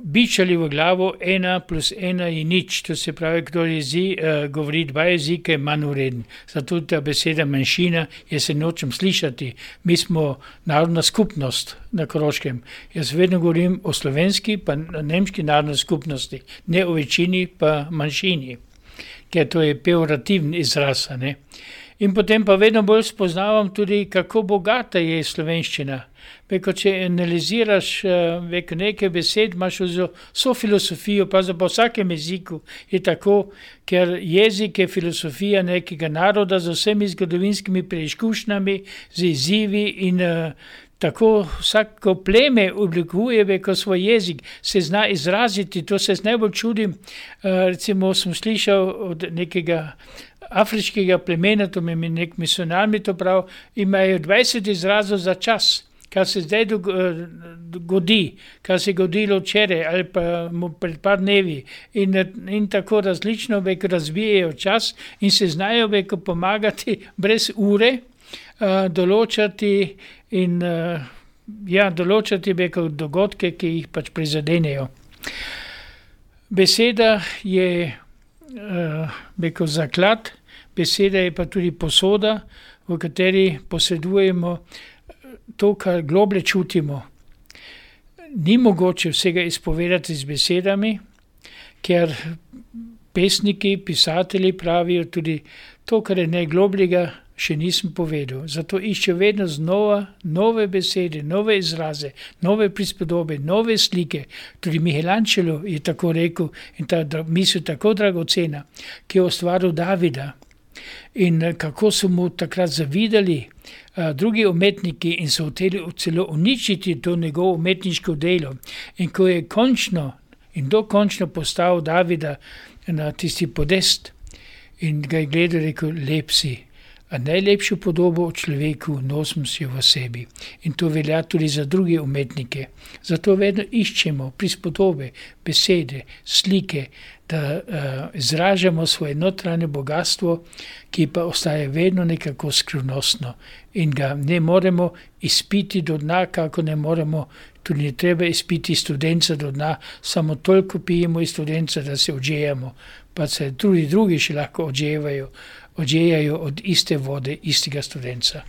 bičali v glavo, ena plus ena je nič, to se pravi, kdo jezi, govori dva jezika, je manj ureden. Zato ta beseda manjšina, jaz se nočem slišati, mi smo narodna skupnost na Koroškem. Jaz vedno govorim o slovenski pa nemški narodni skupnosti, ne o večini pa manjšini. Ker to je pejorativen izraz, ne. In potem pa vedno bolj spoznavam tudi, kako bogata je slovenščina. Beko, če analiziraš, beko, nekaj besed, imaš vso filozofijo, pravzaprav v vsakem jeziku je tako, ker jezik je filozofija nekega naroda z vsemi zgodovinskimi preizkušnjami, z izzivi in tako vsako pleme oblikuje, beko, svoj jezik, se zna izraziti, to se najbolj čudim, recimo sem slišal od nekega afriškega plemena, to mi je neki misijonar mi to pravil, imajo dvajset izrazov za čas. Kar se zdaj godi, kar se je godilo včeraj ali pa pred par dnevi. In, in tako različno, beko, razvijajo čas in se znajo, beko, pomagati brez ure, določati in, ja, določati, beko, dogodke, ki jih pač prizadenejo. Beseda je, beko, zaklad, beseda je pa tudi posoda, v kateri posedujemo to, kar globlje čutimo. Ni mogoče vsega izpovedati z besedami, ker pesniki, pisatelji pravijo tudi: "To, kar je najglobljega, še nisem povedal." Zato iščejo vedno znova nove besede, nove izraze, nove prispodobe, nove slike. Tudi Michelangelo je tako rekel in ta misel tako dragocena, ki je ustvaril Davida. In kako so mu takrat zavidali, drugi umetniki in so hoteli celo uničiti to njegovo umetniško delo. In ko je končno in dokončno postavil Davida na tisti podest in ga je gledal, je rekel: "Lep si." A najlepšo podobo o človeku nosim si v sebi. In to velja tudi za druge umetnike. Zato vedno iščemo prispodobe, besede, slike, da, izražamo svoje notranje bogastvo, ki pa ostaja vedno nekako skrivnostno. In ga ne moremo izpiti do dna, kakor ne moremo, tudi ni treba izpiti studenca do dna, samo toliko pijemo iz studenca, da se odžejemo. Pa se tudi drugi še lahko odževajo, odžejajo od iste vode istega studenca.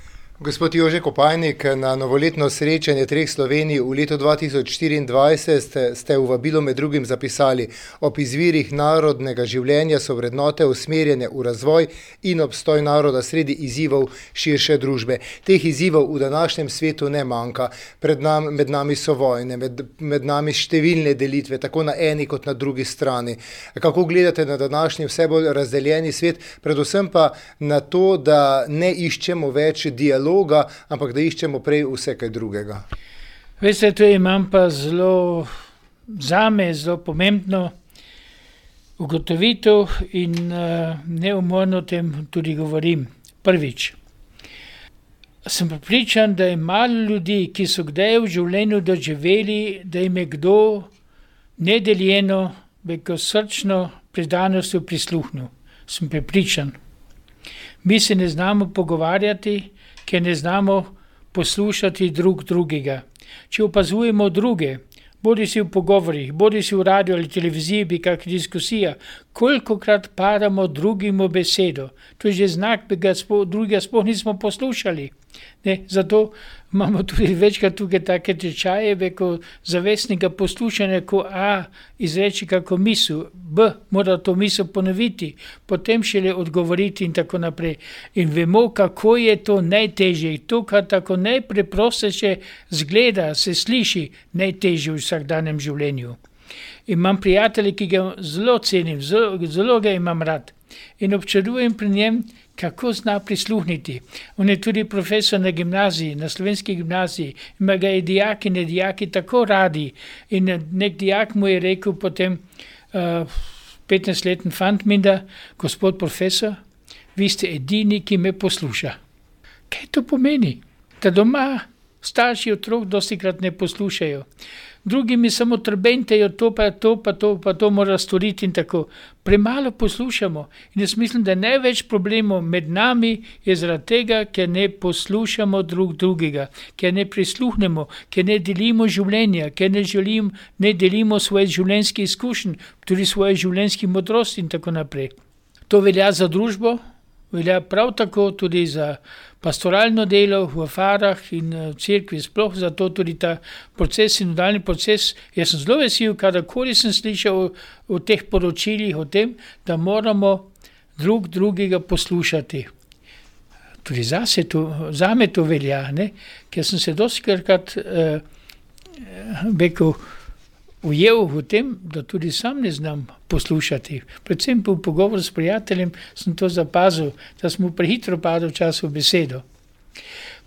Gospod Jože Kopajnik, na novoletno srečanje treh Slovenij v letu 2024 ste, ste v vabilu med drugim zapisali: Ob izvirih narodnega življenja so vrednote usmerjene v razvoj in obstoj naroda sredi izzivov širše družbe. Teh izzivov v današnjem svetu ne manjka. Nam, med nami so vojne, med, med nami številne delitve, tako na eni kot na drugi strani. Kako gledate na današnji vse bolj razdeljeni svet, predvsem pa na to, da ne iščemo več dialoga? Dialoga, ampak da iščemo prej vse kaj drugega. Veste, to imam pa zelo za me, zelo pomembno ugotovitev in uh, neumorno o tem tudi govorim. Prvič. Sem pripričan, da je malo ljudi, ki so kdaj v življenju doživeli, da jim je kdo nedeljeno, veko srčno predanostjo prisluhnil. Sem pripričan. Mi se ne znamo pogovarjati, ker ne znamo poslušati drug drugega. Če opazujemo druge, bodi si v pogovorih, bodi si v radio ali televiziji, bi kakšna diskusija, koliko krat padamo drugim v besedo, to je že znak, da ga drugega sploh nismo poslušali. Ne, zato imamo tudi večkrat tukaj take tečaje, veko zavestnega poslušanja, ko A izreči kako misel, B mora to misel ponoviti, potem šele odgovoriti in tako naprej. In vemo, kako je to najtežje, to, kar tako najpreprosteje zgleda, se sliši najtežje v vsakdanjem življenju. Imam prijatelje, ki ga zelo cenim, zelo, zelo ga imam rad in občudujem pri njem, kako zna prisluhniti. On je tudi profesor na gimnaziji, na slovenski gimnaziji, ima ga je dijaki in dijaki tako radi. In nek dijak mu je rekel potem, uh, eh, 15-letni fant mi da, gospod profesor, vi ste edini, ki me posluša. Kaj to pomeni? Da doma starši otrok dosti krat ne poslušajo drugi mi samo trbentejo, to pa to, pa to, pa to mora storiti in tako. Premalo poslušamo in jaz mislim, da največ problemov med nami je zaradi tega, ker ne poslušamo drug drugega, ker ne prisluhnemo, ker ne delimo življenja, ker ne, želim, ne delimo svoje življenjske izkušnje, tudi svoje življenjske modrosti in tako naprej. To velja za družbo, velja prav tako tudi za pastoralno delo v farah in v eh, cerkvi, sploh zato tudi ta proces in nadaljni proces. Jaz sem zelo vesel, kadarkoli sem slišal o, teh poročilih, o tem, da moramo drug drugega poslušati. Tudi to, za me to velja, ne? ker sem se doskrat uh, rekel ujel v tem, da tudi sam ne znam poslušati. Predvsem po pogovoru s prijateljem sem to zapazil, da smo prehitro padli v času besedo.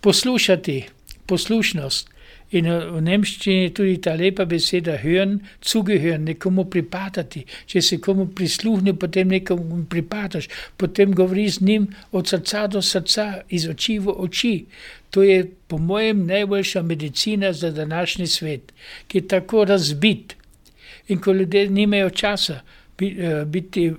Poslušati, poslušnost. In v nemščini je tudi ta lepa beseda hören, zugehören, nekomu pripadati. Če se komu prisluhne, potem nekomu pripadaš, potem govoriš z njim od srca do srca, iz oči v oči. To je po mojem najboljša medicina za današnji svet, ki je tako razbit. In ko ljudje nimajo časa eh, biti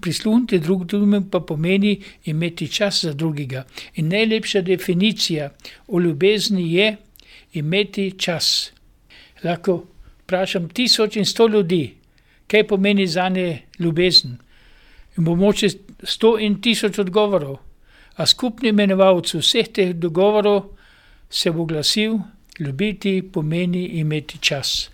prisluhniti drug drugemu, pa pomeni imeti čas za drugega. In najlepša definicija o ljubezni je, imeti čas. Lahko vprašam tisoč in sto ljudi, kaj pomeni za nje ljubezen. In bo moče sto in tisoč odgovorov, a skupni imenovalcu vseh teh dogovorov se bo glasil: ljubiti pomeni imeti čas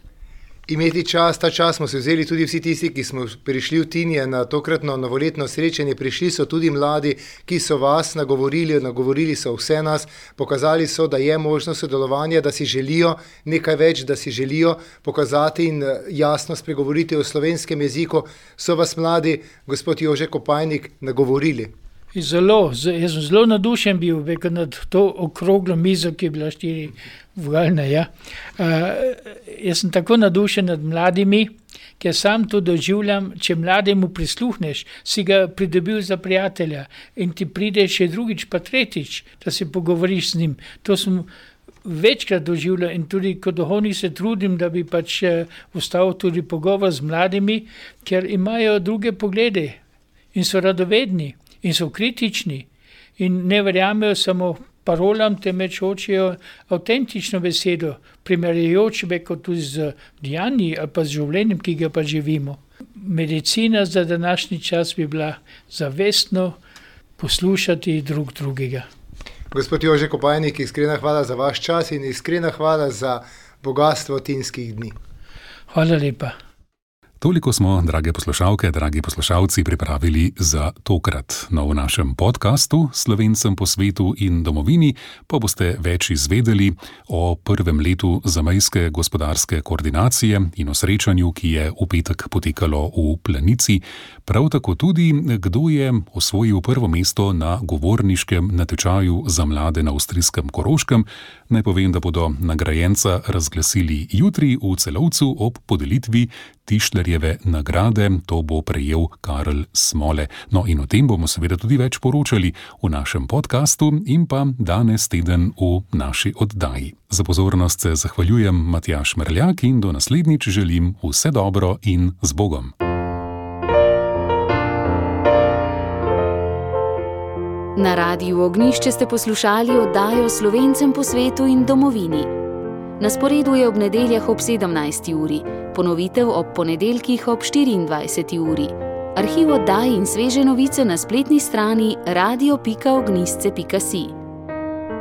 imeti čas, ta čas smo se vzeli tudi vsi tisti, ki smo prišli v Tinje na tokratno novoletno srečanje. Prišli so tudi mladi, ki so vas nagovorili, nagovorili so vse nas, pokazali so, da je možno sodelovanje, da si želijo nekaj več, da si želijo pokazati in eh, jasno spregovoriti o slovenskem jeziku. So vas mladi, gospod Jože Kopajnik, nagovorili. Zelo, jaz sem zelo nadušen bil nad to okroglo mizo, ki je bila štiri vogalna. Ja. Uh, jaz sem tako nadušen nad mladimi, ker sam to doživljam. Če mlademu prisluhneš, si ga pridobil za prijatelja in ti pride še drugič, pa tretjič, da se pogovoriš z njim. To sem večkrat doživljal in tudi kot duhovnik se trudim, da bi pač ustal tudi pogovor z mladimi, ker imajo druge poglede in so radovedni in so kritični in ne verjamejo samo parolam, temveč hočejo avtentično besedo, primerjajoč be kot tudi z dejanji ali pa z življenjem, ki ga pa živimo. Medicina za današnji čas bi bila zavestno poslušati drug drugega. Gospod Jože Kopajnik, iskrena hvala za vaš čas in iskrena hvala za bogatstvo tinskih dni. Hvala lepa. Toliko smo, drage poslušalke, dragi poslušalci, pripravili za tokrat. No, v našem podkastu Slovencem po svetu in domovini pa boste več izvedeli o prvem letu zamejske gospodarske koordinacije in o srečanju, ki je v petek potekalo v Planici. Prav tako tudi, kdo je osvojil prvo mesto na govorniškem natečaju za mlade na avstrijskem Koroškem. Naj povem, da bodo nagrajenca razglasili jutri v celovcu ob podelitvi Tišlerjeve nagrade, to bo prejel Karl Smole. No, in o tem bomo seveda tudi več poročali v našem podkastu in pa danes teden v naši oddaji. Za pozornost se zahvaljujem Matjaš Mrljak in do naslednjič želim vse dobro in z Bogom. Na radiju Ognišče ste poslušali oddajo Slovencem po svetu in domovini. Na sporedu je ob nedeljah ob 17. uri, ponovitev ob ponedeljkih ob 24. uri. Arhiv oddaj in sveže novice na spletni strani radio.ognisce.si.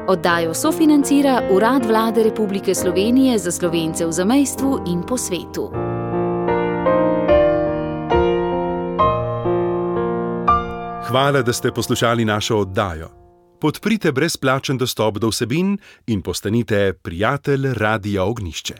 Oddajo sofinancira Urad Vlade Republike Slovenije za slovence v zamejstvu in po svetu. Hvala, da ste poslušali našo oddajo. Podprite brezplačen dostop do vsebin in postanite prijatelj Radia Ognišče.